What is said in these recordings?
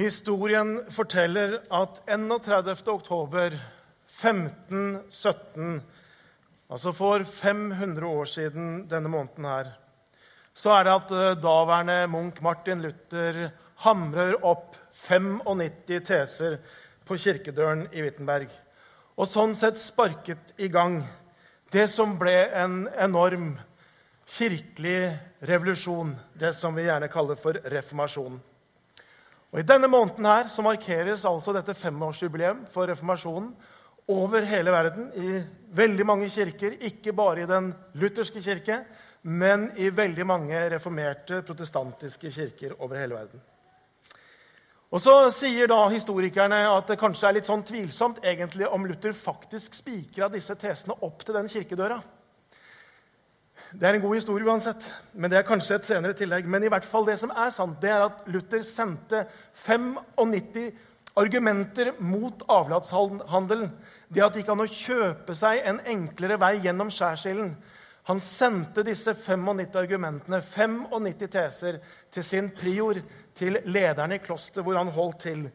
Historien forteller at 31. oktober 1517, altså for 500 år siden denne måneden her, så er det at eh, daværende munk Martin Luther hamrer opp 95 teser på kirkedøren i Wittenberg. Og sånn sett sparket i gang det som ble en enorm kirkelig revolusjon, det som vi gjerne kaller for reformasjonen. Og I denne måneden her så markeres altså dette femårsjubileum for reformasjonen over hele verden, i veldig mange kirker, ikke bare i den lutherske kirke, men i veldig mange reformerte protestantiske kirker over hele verden. Og Så sier da historikerne at det kanskje er litt sånn tvilsomt egentlig om Luther faktisk spikra disse tesene opp til den kirkedøra. Det er en god historie uansett, men det er kanskje et senere tillegg. Men i hvert fall det som er sant, det er at Luther sendte 95 argumenter mot avlatshandelen. Det at det ikke an å kjøpe seg en enklere vei gjennom skjærsilden. Han sendte disse 95 argumentene, 95 teser, til sin prior, til lederen i klosteret hvor han holdt til.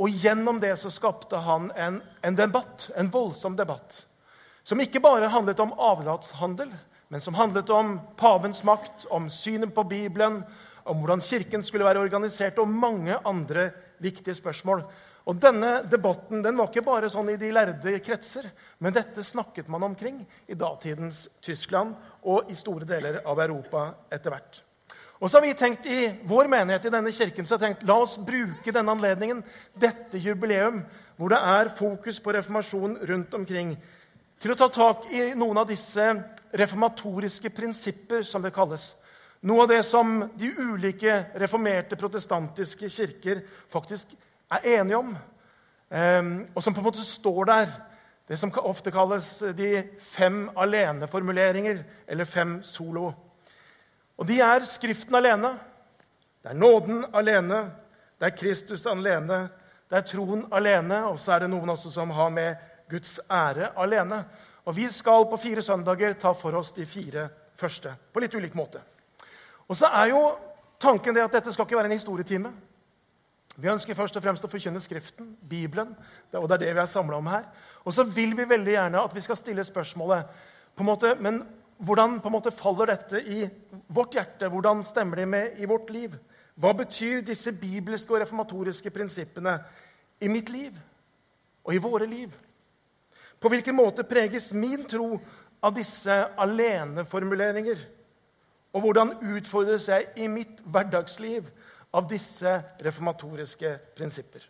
Og gjennom det så skapte han en, en debatt, en voldsom debatt, som ikke bare handlet om avlatshandel, men som handlet om pavens makt, om synet på Bibelen, om hvordan Kirken skulle være organisert, og mange andre viktige spørsmål. Og Denne debatten den var ikke bare sånn i de lærde kretser, men dette snakket man omkring i datidens Tyskland og i store deler av Europa etter hvert. Og så har vi tenkt I vår menighet i denne kirken så har vi tenkt, la oss bruke denne anledningen, dette jubileum, hvor det er fokus på reformasjon rundt omkring, til å ta tak i noen av disse reformatoriske prinsipper, som det kalles. Noe av det som de ulike reformerte protestantiske kirker faktisk er enige om, ehm, og som på en måte står der. Det som ofte kalles de fem aleneformuleringer, eller fem solo. Og de er Skriften alene, det er nåden alene, det er Kristus alene, det er troen alene, og så er det noen også som har med Guds ære alene. Og vi skal på fire søndager ta for oss de fire første på litt ulik måte. Og så er jo tanken det at dette skal ikke være en historietime. Vi ønsker først og fremst å forkynne Skriften, Bibelen, og det er det vi er samla om her. Og så vil vi veldig gjerne at vi skal stille spørsmålet på en måte, Men hvordan på en måte faller dette i vårt hjerte? Hvordan stemmer det med i vårt liv? Hva betyr disse bibelske og reformatoriske prinsippene i mitt liv og i våre liv? På hvilken måte preges min tro av disse aleneformuleringer? Og hvordan utfordres jeg i mitt hverdagsliv av disse reformatoriske prinsipper?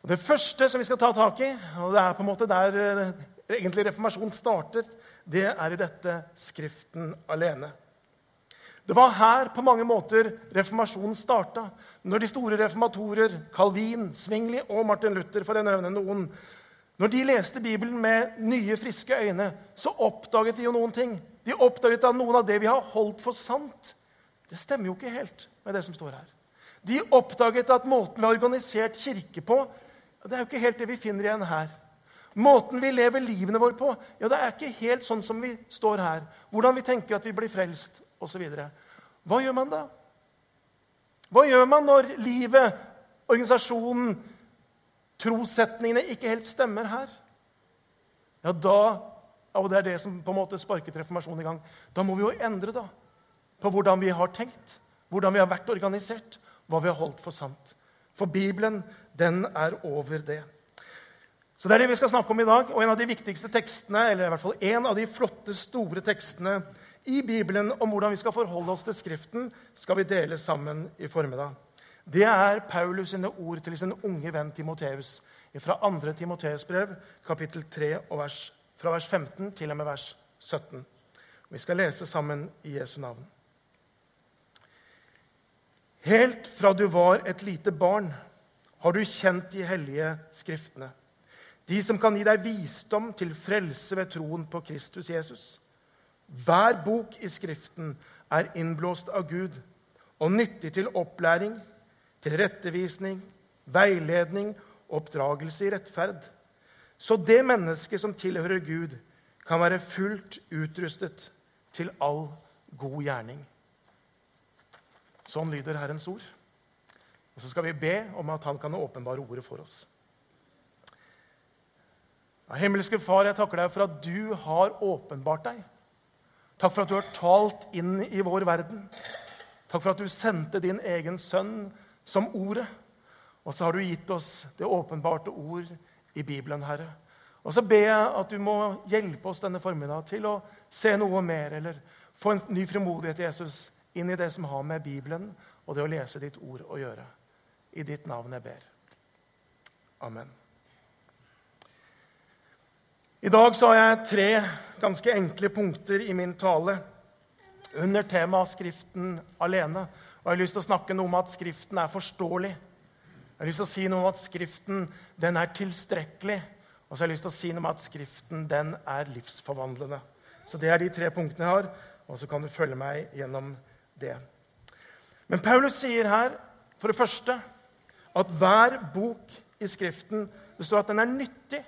Og det første som vi skal ta tak i, og det er på en måte der eh, egentlig reformasjonen starter, det er i dette Skriften alene. Det var her på mange måter reformasjonen starta. Når de store reformatorer, Calvin, Svingli og Martin Luther, for å nevne noen, når de leste Bibelen med nye, friske øyne, så oppdaget de jo noen ting. De oppdaget at noen av det vi har holdt for sant, det stemmer jo ikke helt med det som står her. De oppdaget at måten vi har organisert kirke på, det er jo ikke helt det vi finner igjen her. Måten vi lever livene våre på, ja, det er ikke helt sånn som vi står her. Hvordan vi tenker at vi blir frelst, osv. Hva gjør man da? Hva gjør man når livet, organisasjonen, trossetningene ikke helt stemmer her, ja, da og det er det som på en måte sparket reformasjonen i gang. Da må vi jo endre da, på hvordan vi har tenkt, hvordan vi har vært organisert, hva vi har holdt for sant. For Bibelen, den er over det. Så Det er det vi skal snakke om i dag. Og en av de viktigste tekstene, eller i hvert fall en av de flotte, store tekstene i Bibelen om hvordan vi skal forholde oss til Skriften, skal vi dele sammen i formiddag. Det er Paulus sine ord til sin unge venn Timoteus fra 2. Timoteus brev, kapittel 3, vers, fra vers 15 til og med vers 17. Vi skal lese sammen i Jesu navn. Helt fra du var et lite barn, har du kjent de hellige skriftene, de som kan gi deg visdom til frelse ved troen på Kristus Jesus. Hver bok i Skriften er innblåst av Gud og nyttig til opplæring, tilrettevisning, veiledning oppdragelse i rettferd. Så det mennesket som tilhører Gud, kan være fullt utrustet til all god gjerning. Sånn lyder Herrens ord. Og så skal vi be om at han kan åpenbare ordet for oss. Ja, himmelske Far, jeg takker deg for at du har åpenbart deg. Takk for at du har talt inn i vår verden. Takk for at du sendte din egen sønn som ordet. Og så har du gitt oss det åpenbarte ord i Bibelen, Herre. Og så ber jeg at du må hjelpe oss denne formiddagen til å se noe mer, eller få en ny frimodighet, Jesus, inn i det som har med Bibelen og det å lese ditt ord å gjøre. I ditt navn jeg ber. Amen. I dag så har jeg tre ganske enkle punkter i min tale under temaet Skriften alene. Og Jeg har lyst til å snakke noe om at Skriften er forståelig. Jeg har lyst til å si noe om at Skriften den er tilstrekkelig. Og så har jeg lyst til å si noe om at Skriften den er livsforvandlende. Så Det er de tre punktene jeg har, og så kan du følge meg gjennom det. Men Paulus sier her for det første at hver bok i Skriften det står at den er nyttig.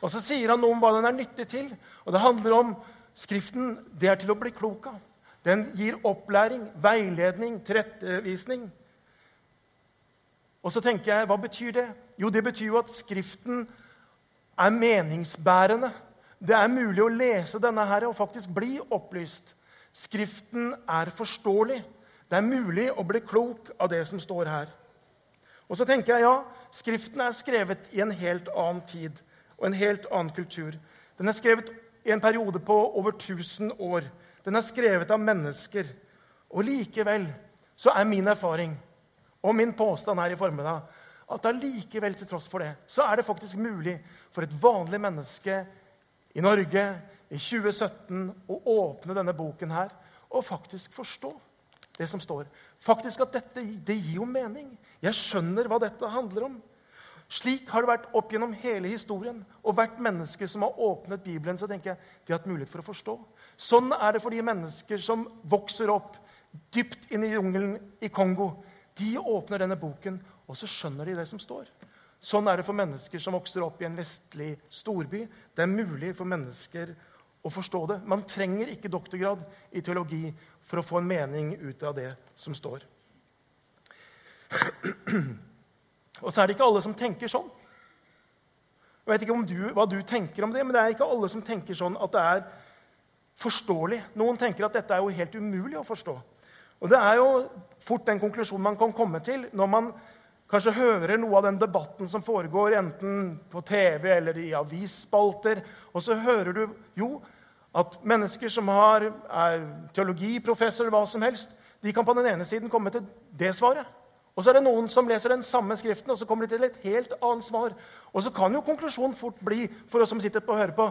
Og så sier han noe om hva den er nyttig til. Og det handler om Skriften det er til å bli klok av. Den gir opplæring, veiledning, tilrettevisning. Og så tenker jeg, Hva betyr det? Jo, det betyr jo at Skriften er meningsbærende. Det er mulig å lese denne her og faktisk bli opplyst. Skriften er forståelig. Det er mulig å bli klok av det som står her. Og så tenker jeg, ja, Skriften er skrevet i en helt annen tid og en helt annen kultur. Den er skrevet i en periode på over 1000 år. Den er skrevet av mennesker. Og likevel så er min erfaring og min påstand her i formiddag at allikevel, til tross for det, så er det faktisk mulig for et vanlig menneske i Norge i 2017 å åpne denne boken her og faktisk forstå det som står. Faktisk at dette det gir jo mening. Jeg skjønner hva dette handler om. Slik har det vært opp gjennom hele historien. Og hvert menneske som har åpnet Bibelen, så tenker jeg, de har hatt mulighet for å forstå. Sånn er det for de mennesker som vokser opp dypt inn i jungelen i Kongo. De åpner denne boken, og så skjønner de det som står. Sånn er det for mennesker som vokser opp i en vestlig storby. Det er mulig for mennesker å forstå det. Man trenger ikke doktorgrad i teologi for å få en mening ut av det som står. Og så er det ikke alle som tenker sånn. Jeg vet ikke du, hva du tenker om det, men det er ikke alle som tenker sånn at det er forståelig. Noen tenker at dette er jo helt umulig å forstå. Og det er jo fort den konklusjonen man kan komme til når man kanskje hører noe av den debatten som foregår enten på TV eller i avisspalter, og så hører du jo at mennesker som har, er teologiprofessorer, hva som helst, de kan på den ene siden komme til det svaret. Og så er det noen som leser den samme skriften, og så kommer de til et helt annet svar. Og så kan jo konklusjonen fort bli for oss som sitter på og hører på,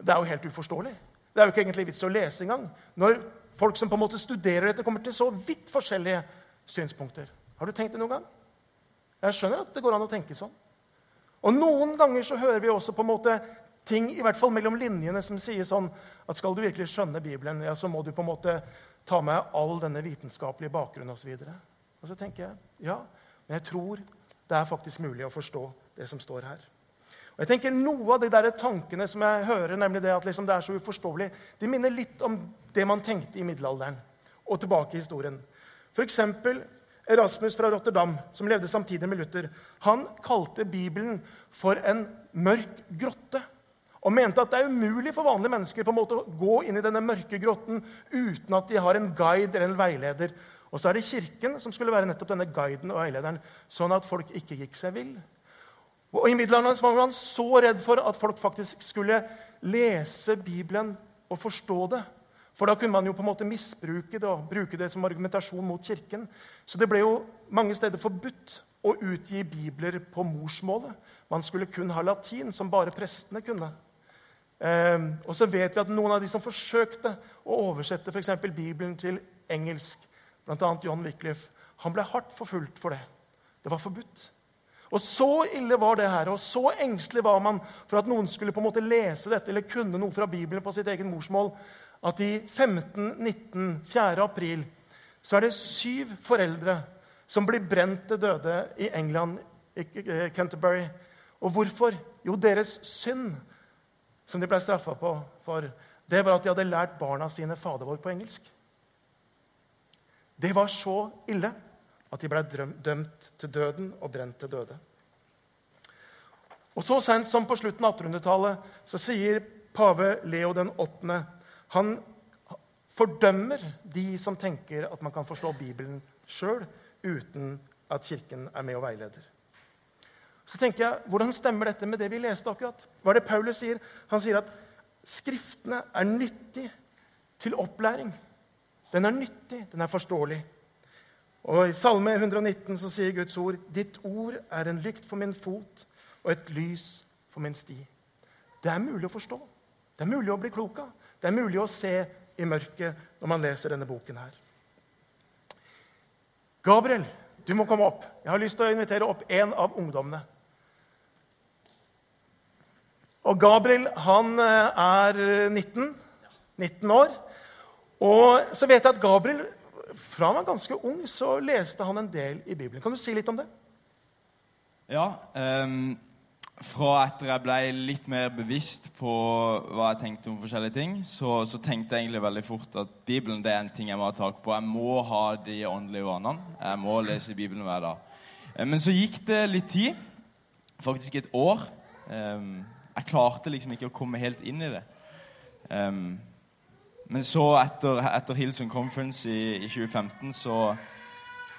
det er jo helt uforståelig. Det er jo ikke egentlig vits å lese engang. Når folk som på en måte studerer dette, kommer til så vidt forskjellige synspunkter. Har du tenkt det noen gang? Jeg skjønner at det går an å tenke sånn. Og Noen ganger så hører vi også på en måte ting i hvert fall mellom linjene som sier sånn at skal du virkelig skjønne Bibelen, ja, så må du på en måte ta med all denne vitenskapelige bakgrunnen osv. Og, så og så tenker jeg ja, men jeg tror det er faktisk mulig å forstå det som står her. Og jeg tenker Noe av de der tankene som jeg hører, nemlig det at liksom det er så uforståelig, de minner litt om det man tenkte i middelalderen og tilbake i historien. Eksempel, Erasmus fra Rotterdam, som levde samtidig med Luther, han kalte Bibelen for en mørk grotte. Og mente at det er umulig for vanlige mennesker på en måte å gå inn i denne mørke grotten uten at de har en guide eller en veileder. Og så er det Kirken som skulle være nettopp denne guiden og veilederen, sånn at folk ikke gikk seg vill. Og I middelalderen var han så redd for at folk faktisk skulle lese Bibelen og forstå det. For da kunne man jo på en måte misbruke det og bruke det som argumentasjon mot Kirken. Så det ble jo mange steder forbudt å utgi bibler på morsmålet. Man skulle kun ha latin, som bare prestene kunne. Eh, og så vet vi at noen av de som forsøkte å oversette for Bibelen til engelsk, bl.a. John Wycliffe, han ble hardt forfulgt for det. Det var forbudt. Og Så ille var det her, og så engstelig var man for at noen skulle på en måte lese dette eller kunne noe fra Bibelen på sitt eget morsmål, at i 1519, 4. april, så er det syv foreldre som blir brent til døde i England, i Canterbury. Og hvorfor? Jo, deres synd, som de ble straffa for, det var at de hadde lært barna sine Fader vår på engelsk. Det var så ille at de ble dømt til døden og brent til døde. Og Så sent som på slutten av 1800-tallet så sier pave Leo den 8. Han fordømmer de som tenker at man kan forstå Bibelen sjøl uten at Kirken er med og veileder. Så tenker jeg, Hvordan stemmer dette med det vi leste akkurat? Hva er det Paulus sier? Han sier at Skriftene er nyttig til opplæring. Den er nyttig, den er forståelig. Og I Salme 119 så sier Guds ord.: Ditt ord er en lykt for min fot og et lys for min sti. Det er mulig å forstå. Det er mulig å bli klok av. Det er mulig å se i mørket når man leser denne boken her. Gabriel, du må komme opp. Jeg har lyst til å invitere opp en av ungdommene. Og Gabriel han eh, er 19, 19 år. Og så vet jeg at Gabriel fra han var ganske ung, så leste han en del i Bibelen. Kan du si litt om det? Ja. Um, fra etter jeg ble litt mer bevisst på hva jeg tenkte om forskjellige ting, så, så, tenkte jeg egentlig veldig fort at Bibelen det er en ting jeg må ha tak på. Jeg må ha de åndelige vanene. Jeg må lese Bibelen hver dag. Um, men så gikk det litt tid. Faktisk et år. Um, jeg klarte liksom ikke å komme helt inn i det. Um, men så, etter, etter Hilson Conference i, i 2015, så,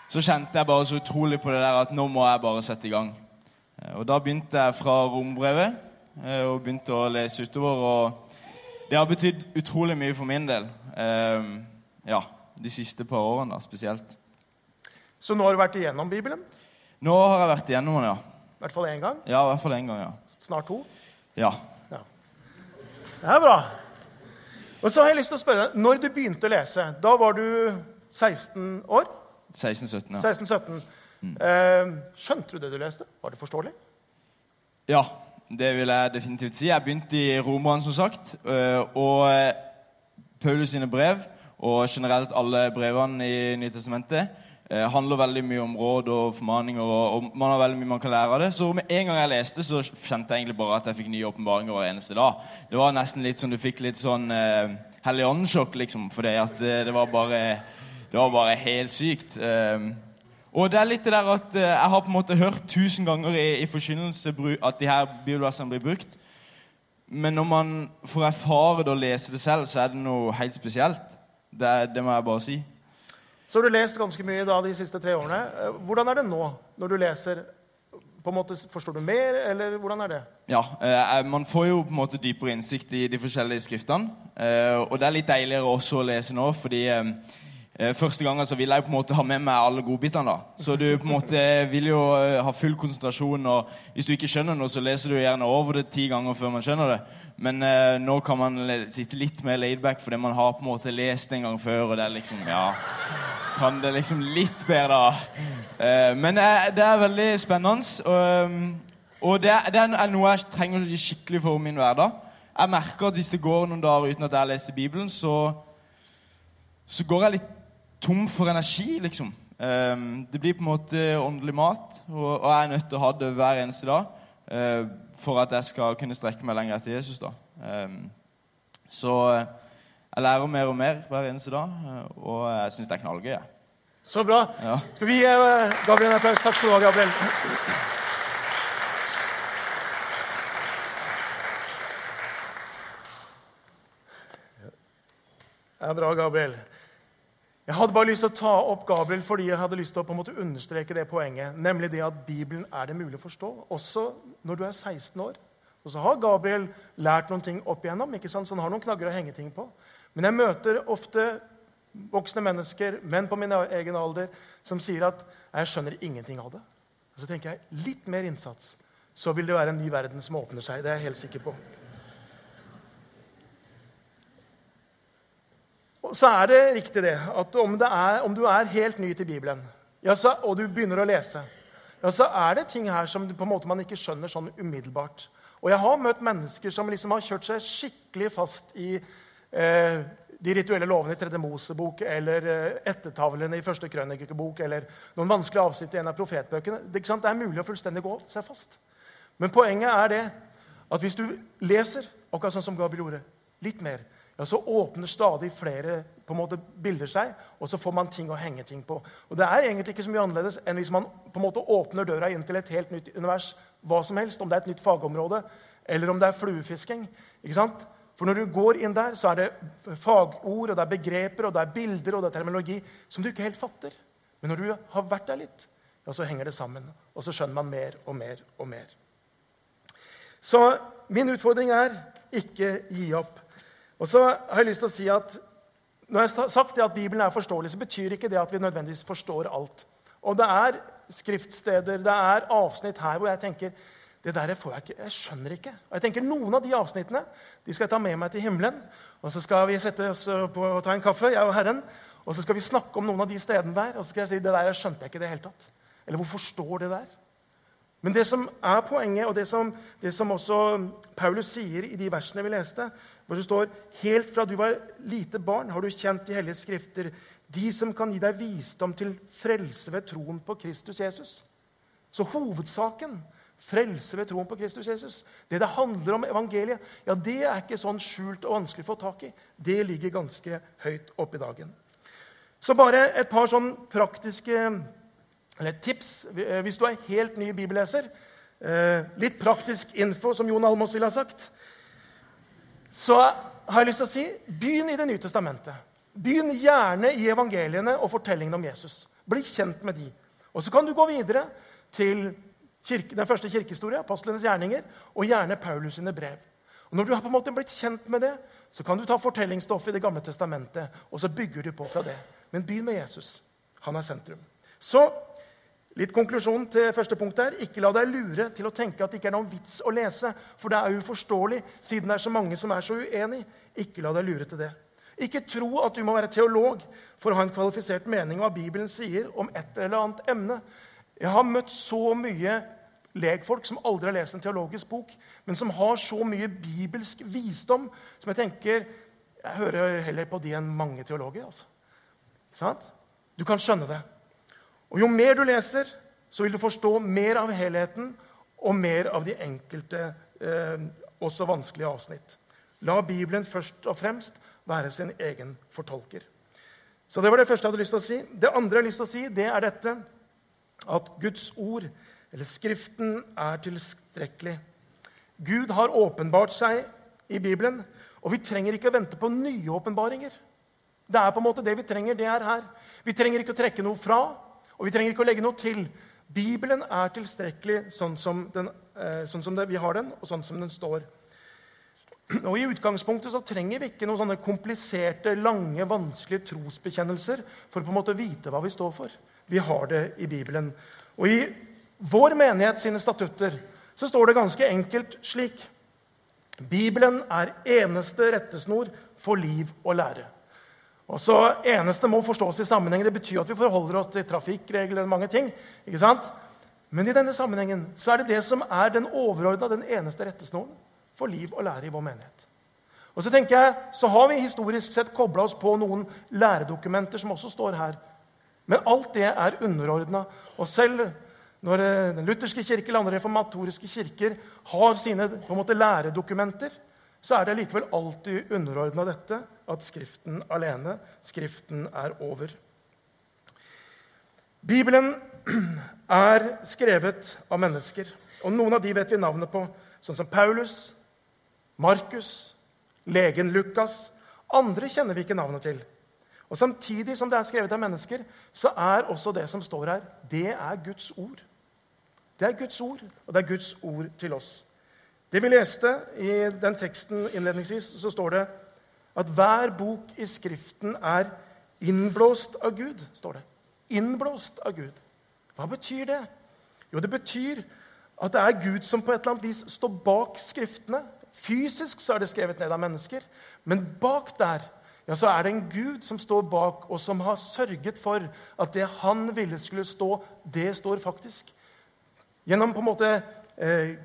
så, kjente jeg bare så utrolig på det der at nå må jeg bare sette i gang. Uh, og da begynte jeg fra rombrevet uh, og begynte å lese utover. Og det har betydd utrolig mye for min del. Um, ja, de siste par årene da, spesielt. Så nå har du vært igjennom Bibelen? Nå har jeg vært igjennom den, ja. I hvert fall én gang? Ja, i hvert fall en gang, ja. Snart to? Ja. ja. Det er bra. Og så har jeg lyst til å spørre, deg, Når du begynte å lese, da var du 16 år? 16-17, ja. 16-17. Mm. Eh, skjønte du det du leste? Var det forståelig? Ja, det vil jeg definitivt si. Jeg begynte i Romerne, som sagt. Eh, og eh, Paulus sine brev, og generelt alle brevene i Nytestamentet, eh, handler veldig mye om råd og formaninger, og, og, man har veldig mye man kan lære av det. Så med en gang jeg leste, så kjente jeg egentlig bare at jeg fikk nye åpenbaringer hver eneste dag. Det var nesten litt sånn du fikk litt sånn eh, hellig åndssjokk, liksom, fordi at det, det, var bare Det var bare helt sykt. Eh, og det er litt det der at eh, jeg har på en måte hørt tusen ganger i, i forkynnelse at de her bibelversene blir brukt. Men når man får erfare det og lese det selv, så er det noe helt spesielt. Det, det må jeg bare si. Så har du lest ganske mye da de siste tre årene. Eh, hvordan er det nå, når du leser? På en måte, Forstår du mer, eller hvordan er det? Ja, eh, eh, Man får jo på en måte dypere innsikt i de forskjellige skriftene. Eh, og det er litt deiligere også å lese nå, fordi eh, første gangen så vil jeg på en måte ha med meg alle godbitene. da. Så du på en måte vil jo eh, ha full konsentrasjon. og Hvis du ikke skjønner noe, så leser du gjerne over det ti ganger før man skjønner det. Men eh, nå kan man sitte litt mer laidback fordi man har på en måte lest en gang før. og det er liksom, ja, Kan det liksom litt bedre, da. Eh, men eh, det er veldig spennende. Og, um, og det, er, det, er, noe jeg trenger skikkelig for min hverdag. Jeg merker at hvis det går noen dager uten at jeg leser Bibelen, så, så går jeg litt tom for energi, liksom. Um, det blir på en måte åndelig mat, og, jeg er nødt til å ha det hver eneste dag uh, for at jeg skal kunne strekke meg lenger etter Jesus. da. Um, så uh, jeg lærer mer og mer hver eneste dag, uh, og jeg syns det er knallgøy. Så bra. Ja. Skal vi gi Gabriel en applaus? Takk skal du ha, Gabriel. Det er bra, Gabriel. Jeg hadde bare lyst til å ta opp Gabriel fordi jeg hadde lyst til å på en måte understreke det poenget. Nemlig det at Bibelen er det mulig å forstå, også når du er 16 år. Og så har Gabriel lært noen ting opp igjennom, ikke sant? så han har noen knagger å henge ting på. Men jeg møter ofte voksne mennesker, menn på min egen alder, som sier at 'jeg skjønner ingenting av det'. Og så tenker jeg litt mer innsats, så vil det være en ny verden som åpner seg. Det er jeg helt sikker på. Så er det riktig det at om, det er, om du er helt ny til Bibelen, ja, så, og du begynner å lese, ja, så er det ting her som på en måte man ikke skjønner sånn umiddelbart. Og jeg har møtt mennesker som liksom har kjørt seg skikkelig fast i eh, de rituelle lovene i Tredje Mosebok eller eh, ettertavlene i Første Krønikebok eller noen vanskelige avsnitt i en av profetbøkene. Det, det er mulig å fullstendig gå seg fast. Men poenget er det at hvis du leser, akkurat sånn som Gabriel gjorde, litt mer, ja, så åpner stadig flere på en måte bilder seg, og så får man ting å henge ting på. Og Det er egentlig ikke så mye annerledes enn hvis man på en måte åpner døra inn til et helt nytt univers. hva som helst, Om det er et nytt fagområde, eller om det er fluefisking. ikke sant? For når du går inn der, så er det fagord, og det er begreper, og det er bilder og det er terminologi som du ikke helt fatter. Men når du har vært der litt, ja, så henger det sammen. Og så skjønner man mer og mer og mer. Så min utfordring er ikke gi opp. Og så har jeg lyst til å si at Når jeg har sagt at Bibelen er forståelig, så betyr ikke det at vi nødvendigvis forstår alt. Og det er skriftsteder, det er avsnitt her hvor jeg tenker det der får jeg ikke, jeg skjønner ikke. Og jeg tenker Noen av de avsnittene de skal jeg ta med meg til himmelen. Og så skal vi sette oss på og ta en kaffe, jeg og Herren. Og så skal vi snakke om noen av de stedene der. Og så skal jeg si det der jeg skjønte jeg ikke i det hele tatt. Eller hvorfor står det der? Men det som er poenget, og det som, det som også Paulus sier i de versene vi leste, hvor det står Helt fra du var lite barn, har du kjent de hellige skrifter, de som kan gi deg visdom til frelse ved troen på Kristus Jesus. Så hovedsaken, frelse ved troen på Kristus Jesus, det det handler om evangeliet, ja, det er ikke sånn skjult og vanskelig å få tak i. Det ligger ganske høyt oppe i dagen. Så bare et par sånn praktiske tips eh, hvis du er helt ny bibelleser. Eh, litt praktisk info, som Jon Almås ville ha sagt. Så har jeg lyst til å si begynn i Det nye testamentet. Begynn gjerne i evangeliene og fortellingene om Jesus. Bli kjent med de. Og så kan du gå videre til kirke, den første kirkehistorie, apostlenes gjerninger, og gjerne Paulus sine brev. Og Når du har på en måte blitt kjent med det, så kan du ta fortellingsstoffet i Det gamle testamentet, og så bygger du på fra det. Men begynn med Jesus. Han er sentrum. Så Litt konklusjon til første punkt her. Ikke la deg lure til å tenke at det ikke er noen vits å lese, for det er uforståelig siden det er så mange som er så uenig. Ikke la deg lure til det. Ikke tro at du må være teolog for å ha en kvalifisert mening om hva Bibelen sier om et eller annet emne. Jeg har møtt så mye legfolk som aldri har lest en teologisk bok, men som har så mye bibelsk visdom som jeg tenker Jeg hører heller på de enn mange teologer. altså. Sant? Du kan skjønne det. Og Jo mer du leser, så vil du forstå mer av helheten og mer av de enkelte, eh, også vanskelige avsnitt. La Bibelen først og fremst være sin egen fortolker. Så Det var det første jeg hadde lyst til å si. Det andre jeg har lyst til å si, det er dette at Guds ord, eller Skriften, er tilstrekkelig. Gud har åpenbart seg i Bibelen, og vi trenger ikke å vente på nye åpenbaringer. Det er på en måte det vi trenger. det er her. Vi trenger ikke å trekke noe fra. Og vi trenger ikke å legge noe til. Bibelen er tilstrekkelig sånn som, den, eh, sånn som det, vi har den, og sånn som den står. Og I utgangspunktet så trenger vi ikke noen sånne kompliserte, lange, vanskelige trosbekjennelser for å på en måte vite hva vi står for. Vi har det i Bibelen. Og i vår menighet sine statutter så står det ganske enkelt slik Bibelen er eneste rettesnor for liv og lære. Og så eneste må forstås i sammenheng. Det betyr at vi forholder oss til trafikkregler og mange ting. ikke sant? Men i denne sammenhengen så er det det som er den overordna, den eneste rettesnoren for liv og lære i vår menighet. Og Så tenker jeg, så har vi historisk sett kobla oss på noen læredokumenter som også står her. Men alt det er underordna. Og selv når eh, den lutherske kirke eller andre reformatoriske kirker har sine på en måte, læredokumenter, så er det likevel alltid underordna dette at Skriften alene, Skriften er over. Bibelen er skrevet av mennesker, og noen av de vet vi navnet på, sånn som Paulus, Markus, legen Lukas. Andre kjenner vi ikke navnet til. Og Samtidig som det er skrevet av mennesker, så er også det som står her, det er Guds ord. Det er Guds ord, og det er Guds ord til oss. Det vi leste i den teksten innledningsvis, så står det at hver bok i Skriften er innblåst av Gud. står det. Innblåst av Gud. Hva betyr det? Jo, det betyr at det er Gud som på et eller annet vis står bak Skriftene. Fysisk så er det skrevet ned av mennesker, men bak der ja, så er det en Gud som står bak, og som har sørget for at det han ville skulle stå, det står faktisk. Gjennom på en måte eh,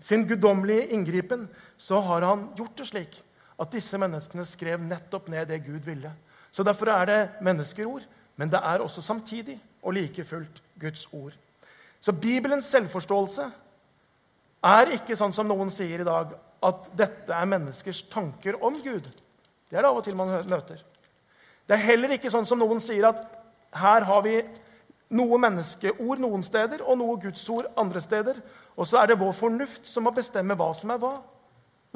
sin guddommelige inngripen så har han gjort det slik at disse menneskene skrev nettopp ned det Gud ville. Så Derfor er det menneskerord, men det er også samtidig og like fullt Guds ord. Så Bibelens selvforståelse er ikke sånn som noen sier i dag, at dette er menneskers tanker om Gud. Det er det av og til man møter. Det er heller ikke sånn som noen sier, at her har vi noe menneskeord noen steder og noe gudsord andre steder. Og så er det vår fornuft som må bestemme hva som er hva.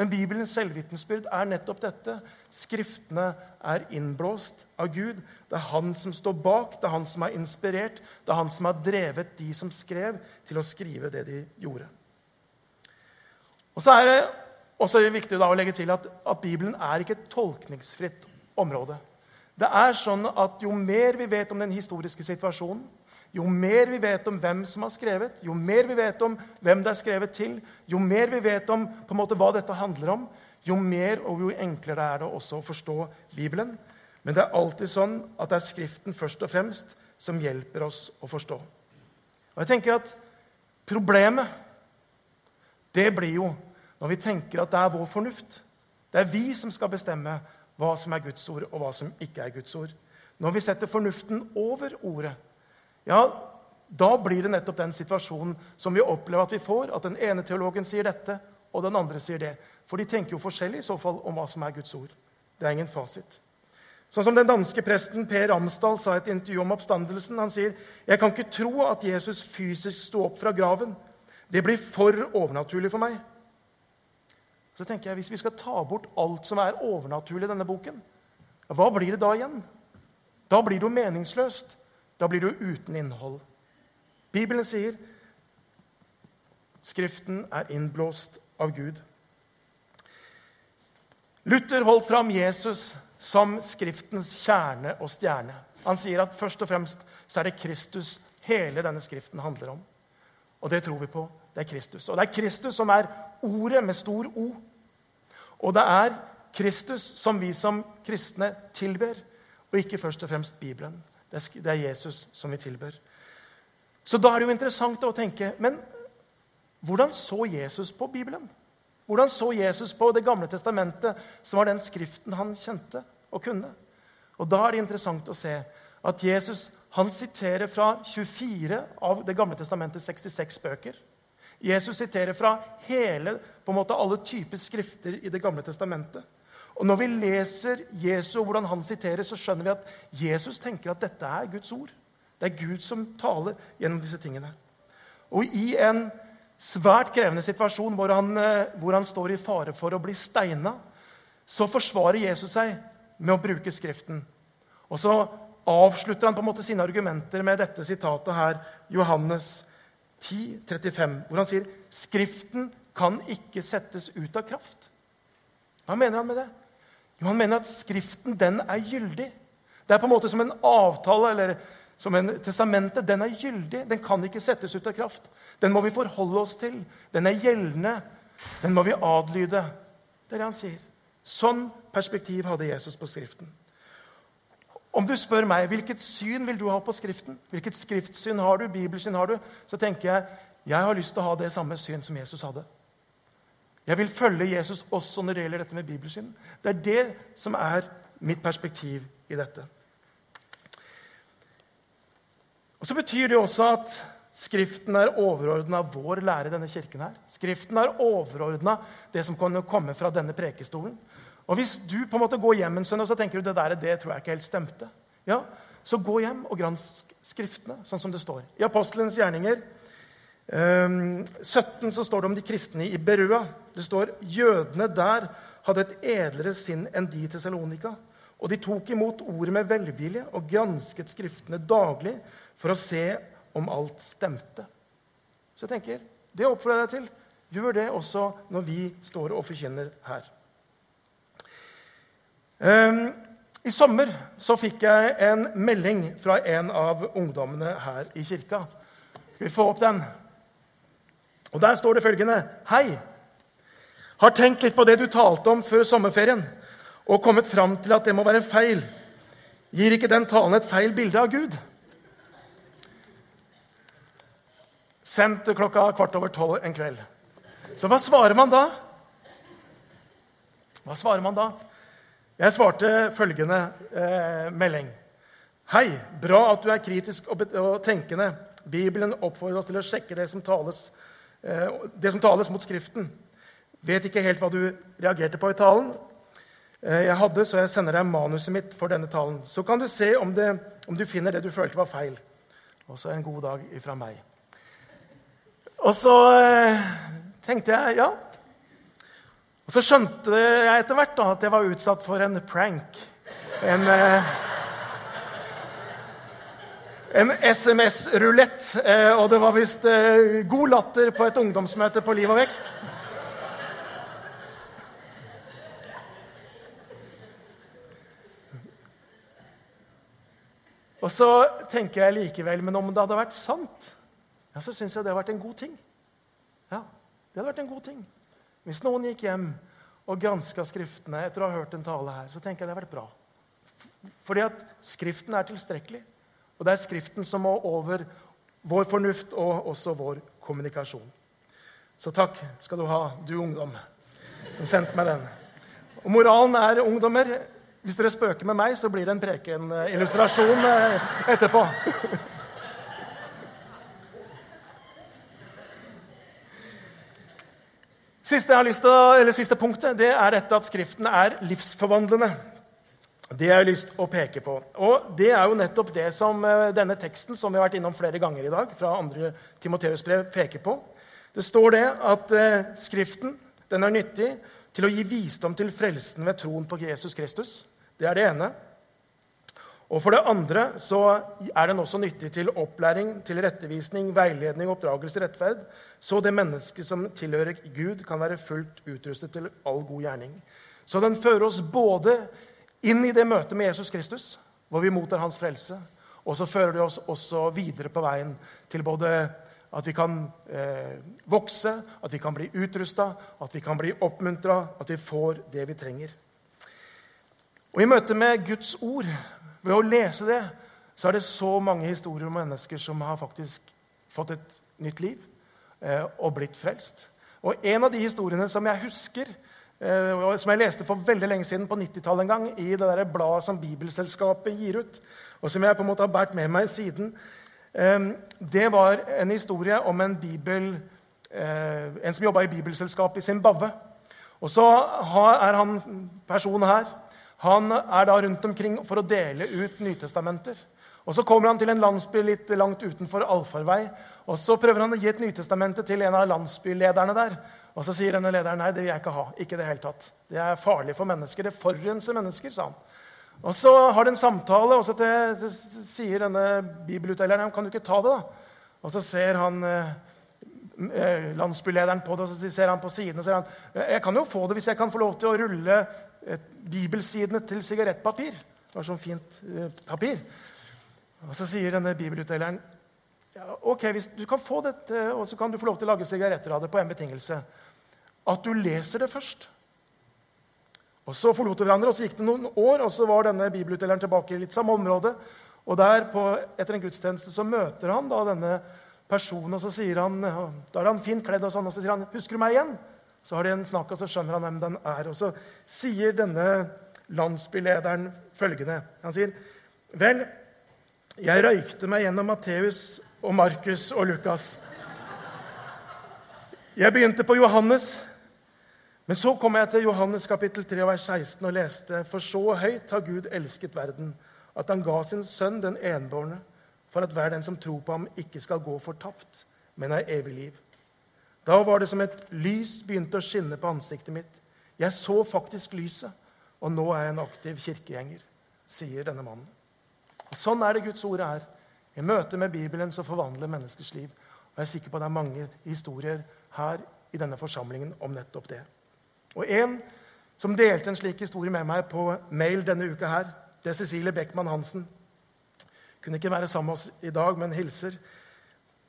Men Bibelens selvvitensbyrd er nettopp dette. Skriftene er innblåst av Gud. Det er han som står bak, det er han som er inspirert, det er han som har drevet de som skrev, til å skrive det de gjorde. Og så er det også viktig å legge til at, at Bibelen er ikke et tolkningsfritt område. Det er sånn at Jo mer vi vet om den historiske situasjonen, jo mer vi vet om hvem som har skrevet, jo mer vi vet om hvem det er skrevet til, jo mer vi vet om på en måte hva dette handler om, jo mer og jo enklere er det også å forstå Bibelen. Men det er alltid sånn at det er Skriften først og fremst som hjelper oss å forstå. Og jeg tenker at Problemet det blir jo når vi tenker at det er vår fornuft. Det er vi som skal bestemme hva som er Guds ord, og hva som ikke er Guds ord. Når vi setter fornuften over ordet, ja, da blir det nettopp den situasjonen som vi opplever at vi får, at den ene teologen sier dette, og den andre sier det. For de tenker jo forskjellig i så fall om hva som er Guds ord. Det er ingen fasit. Sånn som Den danske presten Per Amsdal sa i et intervju om oppstandelsen. Han sier jeg kan ikke tro at Jesus fysisk sto opp fra graven. Det blir for overnaturlig for meg. Så tenker jeg, Hvis vi skal ta bort alt som er overnaturlig i denne boken, hva blir det da igjen? Da blir det jo meningsløst. Da blir du uten innhold. Bibelen sier Skriften er innblåst av Gud. Luther holdt fram Jesus som Skriftens kjerne og stjerne. Han sier at først og fremst så er det Kristus hele denne Skriften handler om. Og det tror vi på. Det er Kristus. Og det er Kristus som er ordet med stor O. Og det er Kristus som vi som kristne tilber, og ikke først og fremst Bibelen. Det er Jesus som vi tilbør. Så da er det jo interessant å tenke Men hvordan så Jesus på Bibelen? Hvordan så Jesus på Det gamle testamentet, som var den skriften han kjente og kunne? Og Da er det interessant å se at Jesus han siterer fra 24 av Det gamle testamentets 66 bøker. Jesus siterer fra hele, på en måte alle typer skrifter i Det gamle testamentet. Og Når vi leser Jesu og hvordan han siterer, så skjønner vi at Jesus tenker at dette er Guds ord. Det er Gud som taler gjennom disse tingene. Og i en svært krevende situasjon hvor han, eh, hvor han står i fare for å bli steina, så forsvarer Jesus seg med å bruke Skriften. Og så avslutter han på en måte sine argumenter med dette sitatet her, Johannes 10, 35, hvor han sier Skriften kan ikke settes ut av kraft. Hva mener han med det? Jo, Han mener at Skriften den er gyldig. Det er på en måte som en avtale eller som en testamente. Den er gyldig. Den kan ikke settes ut av kraft. Den må vi forholde oss til. Den er gjeldende. Den må vi adlyde. Det er det han sier. Sånn perspektiv hadde Jesus på Skriften. Om du spør meg hvilket syn vil du ha på Skriften, hvilket skriftsyn har du, bibelsyn har du, så tenker jeg jeg har lyst til å ha det samme syn som Jesus hadde. Jeg vil følge Jesus også når det gjelder dette med bibelsyn. Det er det som er mitt perspektiv i dette. Og Så betyr det også at Skriften er overordna vår lære i denne kirken. her. Skriften er overordna det som kan komme fra denne prekestolen. Og Hvis du på en måte går hjem en søndag og så tenker du det der, det tror jeg ikke helt stemte, ja, så gå hjem og gransk Skriftene, sånn som det står. I Apostelens gjerninger 17 ehm, så står det om de kristne i Berua. Det står jødene der hadde et edlere sinn enn de til Salonika. Og de tok imot ordet med velvilje og gransket Skriftene daglig for å se om alt stemte. Så jeg tenker, Det oppfordrer jeg deg til. Gjør det også når vi står og forkynner her. Um, I sommer så fikk jeg en melding fra en av ungdommene her i kirka. Skal vi få opp den? Og Der står det følgende.: Hei. Har tenkt litt på det du talte om før sommerferien, og kommet fram til at det må være feil. Gir ikke den talen et feil bilde av Gud? Sendt klokka kvart over tolv en kveld. Så hva svarer man da? Hva svarer man da? Jeg svarte følgende eh, melding. Hei, bra at du er kritisk og, og tenkende. Bibelen oppfordrer oss til å sjekke det som tales det som tales mot Skriften. Vet ikke helt hva du reagerte på i talen. eh, jeg hadde, så jeg sender deg manuset mitt for denne talen. Så kan du se om, det, om du finner det du følte var feil. Også en god dag ifra meg. Og så eh, tenkte jeg ja. Og så skjønte jeg etter hvert da, at jeg var utsatt for en prank. En, eh, en SMS-rulett. Eh, og det var visst eh, god latter på et ungdomsmøte på Liv og Vekst. Og så tenker jeg likevel, men om det hadde vært sant, ja, så syns jeg det hadde vært en god ting. Ja, det hadde vært en god ting. Hvis noen gikk hjem og granska Skriftene etter å ha hørt en tale her, så tenker jeg det hadde vært bra. Fordi at Skriften er tilstrekkelig. Og det er Skriften som må over vår fornuft og også vår kommunikasjon. Så takk skal du ha, du ungdom, som sendte meg den. Og moralen er, ungdommer hvis dere spøker med meg, så blir det en preken-illustrasjon eh, etterpå. Siste, til, siste, punktet det er dette at Skriften er livsforvandlende. Det jeg har lyst til å peke på. Og Det er jo nettopp det som eh, denne teksten som vi har vært innom flere ganger i dag, fra 2. Timoteus brev, peker på. Det står det at eh, Skriften den er nyttig til å gi visdom til frelsen ved troen på Jesus Kristus. Det er det ene. Og For det andre så er den også nyttig til opplæring, til rettevisning, veiledning, oppdragelse, rettferd, så det mennesket som tilhører Gud, kan være fullt utrustet til all god gjerning. Så den fører oss både inn i det møtet med Jesus Kristus, hvor vi mottar hans frelse, og så fører det oss også videre på veien til både at vi kan eh, vokse, at vi kan bli utrusta, at vi kan bli oppmuntra, at vi får det vi trenger. Og I møte med Guds ord, ved å lese det, så er det så mange historier om mennesker som har faktisk fått et nytt liv eh, og blitt frelst. Og En av de historiene som jeg husker, som jeg leste for veldig lenge siden, på 90-tallet en gang, i det der bladet som Bibelselskapet gir ut, og som jeg på en måte har båret med meg siden, eh, det var en historie om en, bibel, eh, en som jobba i Bibelselskapet i Zimbabwe. Og så er han personen her han er da rundt omkring for å dele ut Nytestamenter. Og Så kommer han til en landsby litt langt utenfor allfarvei. og Så prøver han å gi et Nytestamente til en av landsbylederne der. Og Så sier denne lederen nei, det vil jeg ikke ha. ikke Det hele tatt. Det er farlig for mennesker. Det forurenser mennesker, sa han. Og Så har de en samtale, og så til, til, sier denne bibelutdeleren kan du ikke ta det. da? Og så ser han eh, eh landsbylederen på det, og så ser han på siden og sier han, jeg kan jo få det hvis jeg kan få lov til å rulle bibelsidene til sigarettpapir. Det var sånn fint eh, papir. Og Så sier denne bibelutdeleren ja, ok, hvis du kan få dette, og så kan du få lov til å lage sigaretter av det på en betingelse. At du leser det først. Og Så forlot de hverandre, og så gikk det noen år, og så var denne bibelutdeleren tilbake i litt samme område. Og der, på, etter en gudstjeneste, så møter han da denne personen, og så sier han, da er han fint kledd, og sånn, og så sier han 'Husker du meg igjen?' Så har de en snakk, og så skjønner han hvem den er. Og så sier denne landsbylederen følgende. Han sier, 'Vel, jeg røykte meg gjennom Matteus og Markus og Lukas.' 'Jeg begynte på Johannes.' Men så kom jeg til Johannes kapittel 3, vers 16 og leste.: For så høyt har Gud elsket verden, at han ga sin sønn den enbårne, for at hver den som tror på ham, ikke skal gå fortapt, men ha evig liv. Da var det som et lys begynte å skinne på ansiktet mitt. Jeg så faktisk lyset, og nå er jeg en aktiv kirkegjenger, sier denne mannen. Og sånn er det Guds ord er. I møte med Bibelen så forvandler menneskers liv. Og jeg er sikker på at det er mange historier her i denne forsamlingen om nettopp det. Og en som delte en slik historie med meg på mail denne uka her, det er Cecilie Beckmann Hansen. Kunne ikke være sammen med oss i dag, men hilser.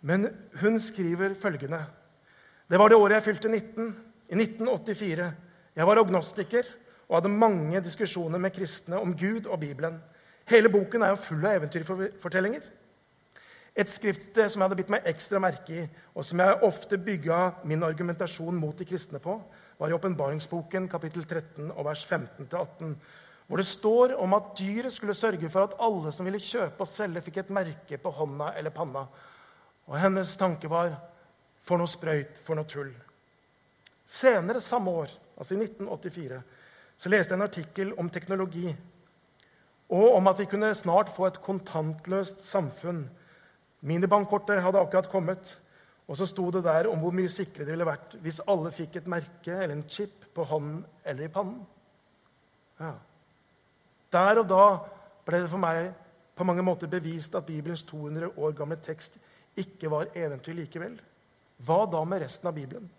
Men hun skriver følgende det var det året jeg fylte 19, i 1984. Jeg var agnostiker og hadde mange diskusjoner med kristne om Gud og Bibelen. Hele boken er jo full av eventyrfortellinger. Et skriftsted som jeg hadde bitt meg ekstra merke i, og som jeg ofte bygga min argumentasjon mot de kristne på, var i Åpenbaringsboken kapittel 13 og vers 15-18, hvor det står om at dyret skulle sørge for at alle som ville kjøpe og selge, fikk et merke på hånda eller panna. Og hennes tanke var for noe sprøyt, for noe tull. Senere samme år, altså i 1984, så leste jeg en artikkel om teknologi. Og om at vi kunne snart få et kontantløst samfunn. Minibankkortet hadde akkurat kommet. Og så sto det der om hvor mye sikrere det ville vært hvis alle fikk et merke eller en chip på hånden eller i pannen. Ja. Der og da ble det for meg på mange måter bevist at Bibelens 200 år gamle tekst ikke var eventyr likevel. Hva da med resten av Bibelen?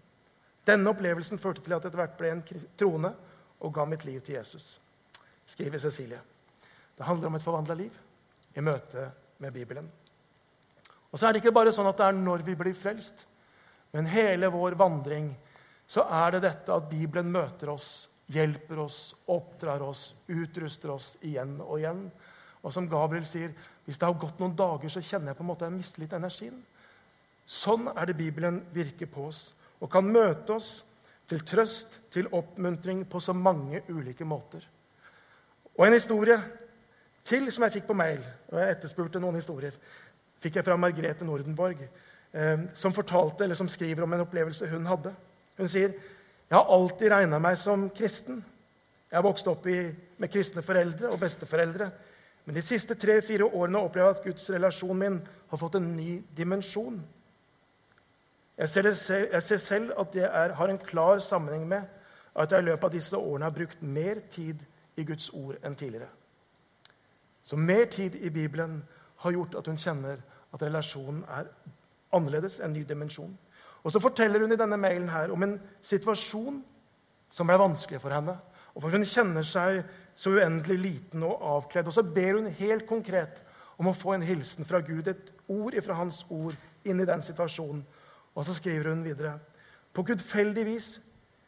Denne opplevelsen førte til at jeg etter hvert ble en troende og ga mitt liv til Jesus, skriver Cecilie. Det handler om et forvandla liv i møte med Bibelen. Og så er det ikke bare sånn at det er når vi blir frelst, men hele vår vandring så er det dette at Bibelen møter oss, hjelper oss, oppdrar oss, utruster oss igjen og igjen. Og som Gabriel sier, hvis det har gått noen dager, så kjenner jeg på en måte jeg mister litt energien. Sånn er det Bibelen virker på oss og kan møte oss til trøst, til oppmuntring på så mange ulike måter. Og en historie til som jeg fikk på mail, og jeg etterspurte noen historier, fikk jeg fra Margrethe Nordenborg, eh, som fortalte, eller som skriver om en opplevelse hun hadde. Hun sier jeg har alltid regna meg som kristen. Jeg har vokst opp i, med kristne foreldre og besteforeldre. Men de siste tre-fire årene opplever jeg at Guds relasjon min har fått en ny dimensjon. Jeg ser, selv, jeg ser selv at det er, har en klar sammenheng med at jeg i løpet av disse årene har brukt mer tid i Guds ord enn tidligere. Så mer tid i Bibelen har gjort at hun kjenner at relasjonen er annerledes, en ny dimensjon. Og så forteller hun i denne mailen her om en situasjon som ble vanskelig for henne. Og for Hun kjenner seg så uendelig liten og avkledd. Og så ber hun helt konkret om å få en hilsen fra Gud, et ord fra Hans ord, inn i den situasjonen. Og så skriver hun videre.: På gudfeldig vis,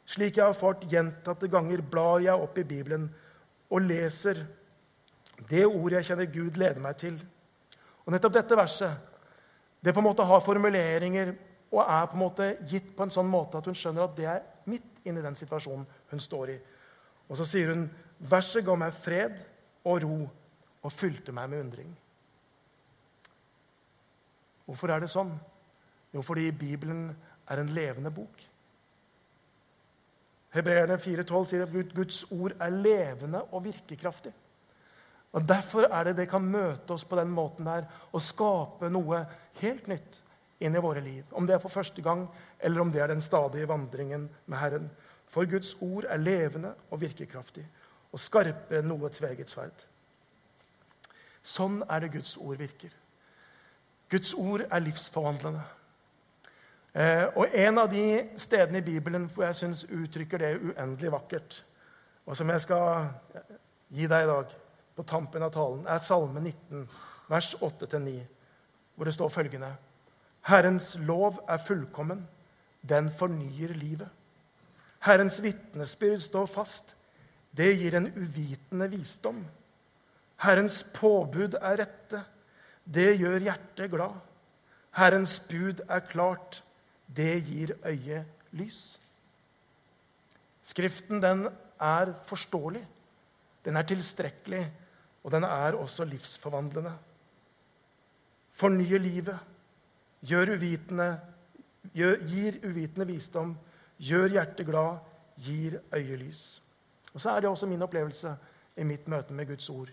slik jeg har fått gjentatte ganger, blar jeg opp i Bibelen og leser det ordet jeg kjenner Gud leder meg til. Og nettopp dette verset det på en måte har formuleringer og er på en måte gitt på en sånn måte at hun skjønner at det er midt inni den situasjonen hun står i. Og så sier hun verset ga meg fred og ro og fylte meg med undring. Hvorfor er det sånn? Jo, fordi Bibelen er en levende bok. Hebreerne 4,12 sier at Guds ord er levende og virkekraftig. Og Derfor er det det kan møte oss på den måten der og skape noe helt nytt inn i våre liv. Om det er for første gang, eller om det er den stadige vandringen med Herren. For Guds ord er levende og virkekraftig og skarpere enn noe tveget sverd. Sånn er det Guds ord virker. Guds ord er livsforvandlende. Eh, og En av de stedene i Bibelen hvor jeg syns uttrykker det uendelig vakkert, og som jeg skal gi deg i dag på tampen av talen, er Salme 19, vers 8-9, hvor det står følgende Herrens lov er fullkommen, den fornyer livet. Herrens vitnesbyrd står fast, det gir den uvitende visdom. Herrens påbud er rette, det gjør hjertet glad. Herrens bud er klart, det gir øyet lys. Skriften den er forståelig, den er tilstrekkelig, og den er også livsforvandlende. Fornyer livet, gjør uvitende, gjør, gir uvitende visdom, gjør hjertet glad, gir øyelys. Og Så er det også min opplevelse i mitt møte med Guds ord.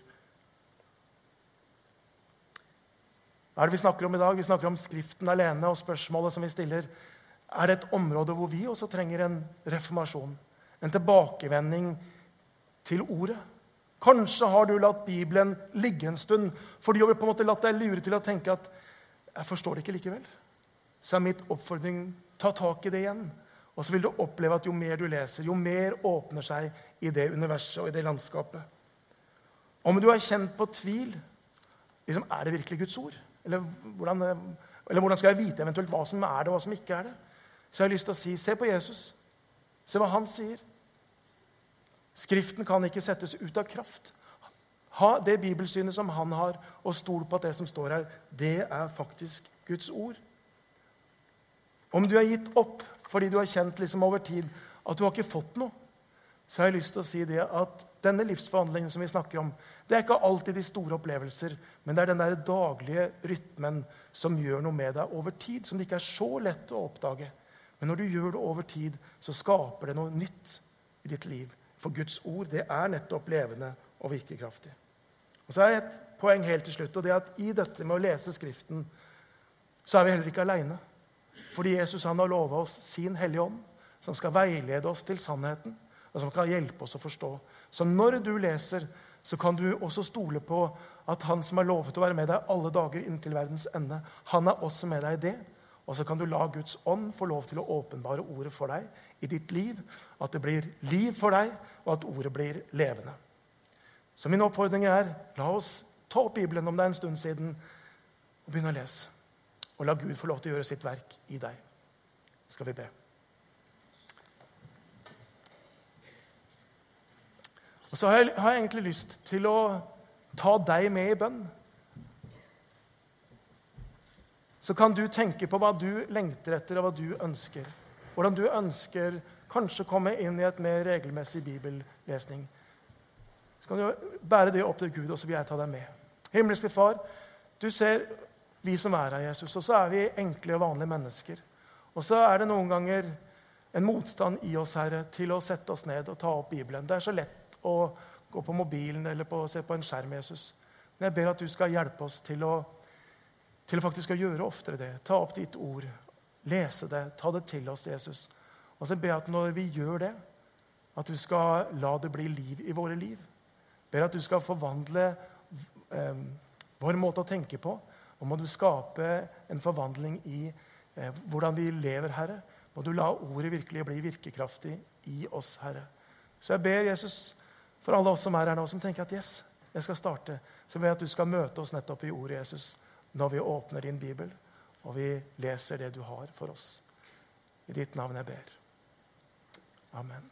Hva er det vi snakker om i dag? Vi snakker om Skriften alene. Og spørsmålet som vi stiller, er det et område hvor vi også trenger en reformasjon. En tilbakevending til ordet. Kanskje har du latt Bibelen ligge en stund fordi du har på en måte latt deg lure til å tenke at jeg forstår det ikke likevel. Så er mitt oppfordring ta tak i det igjen. Og så vil du oppleve at jo mer du leser, jo mer åpner seg i det universet og i det landskapet. Om du har kjent på tvil liksom, Er det virkelig Guds ord? Eller hvordan, eller hvordan, skal jeg vite eventuelt hva som er det, og hva som ikke er det? Så jeg har lyst til å si se på Jesus. Se hva han sier. Skriften kan ikke settes ut av kraft. Ha det bibelsynet som han har, og stol på at det som står her, det er faktisk Guds ord. Om du er gitt opp fordi du har kjent liksom over tid at du har ikke fått noe, så har jeg lyst til å si det at denne livsforhandlingen som vi snakker om, det er ikke alltid de store opplevelser, men det er den der daglige rytmen som gjør noe med deg over tid, som det ikke er så lett å oppdage. Men når du gjør det over tid, så skaper det noe nytt i ditt liv. For Guds ord det er nettopp levende og virkekraftig. Og så er et poeng helt til slutt, og det er at i dette med å lese Skriften så er vi heller ikke aleine. Fordi Jesus han har lova oss sin Hellige Ånd, som skal veilede oss til sannheten, og som kan hjelpe oss å forstå. Så når du leser, så kan du også stole på at Han som har lovet å være med deg alle dager inntil verdens ende, han er også med deg i det. Og så kan du la Guds ånd få lov til å åpenbare ordet for deg i ditt liv. At det blir liv for deg, og at ordet blir levende. Så min oppfordring er la oss ta opp Bibelen om det er en stund siden, og begynne å lese. Og la Gud få lov til å gjøre sitt verk i deg. Skal vi be. Og så har jeg, har jeg egentlig lyst til å ta deg med i bønn. Så kan du tenke på hva du lengter etter, og hva du ønsker. Hvordan du ønsker kanskje komme inn i et mer regelmessig bibellesning. Så kan du bære det opp til Gud, og så vil jeg ta deg med. Himmelske Far, du ser vi som er her, Jesus, og så er vi enkle og vanlige mennesker. Og så er det noen ganger en motstand i oss, Herre, til å sette oss ned og ta opp Bibelen. Det er så lett å gå på mobilen eller på, se på en skjerm. Jesus. Men jeg ber at du skal hjelpe oss til å, til å faktisk gjøre oftere det. Ta opp ditt ord, lese det, ta det til oss, Jesus. Og så ber jeg at når vi gjør det, at du skal la det bli liv i våre liv. Ber at du skal forvandle eh, vår måte å tenke på. Og må du skape en forvandling i eh, hvordan vi lever, Herre. Må du la ordet virkelig bli virkekraftig i oss, Herre. Så jeg ber Jesus for alle oss som er her nå, som tenker at yes, jeg skal starte, så ber jeg at du skal møte oss nettopp i ordet Jesus når vi åpner din bibel, og vi leser det du har for oss. I ditt navn jeg ber. Amen.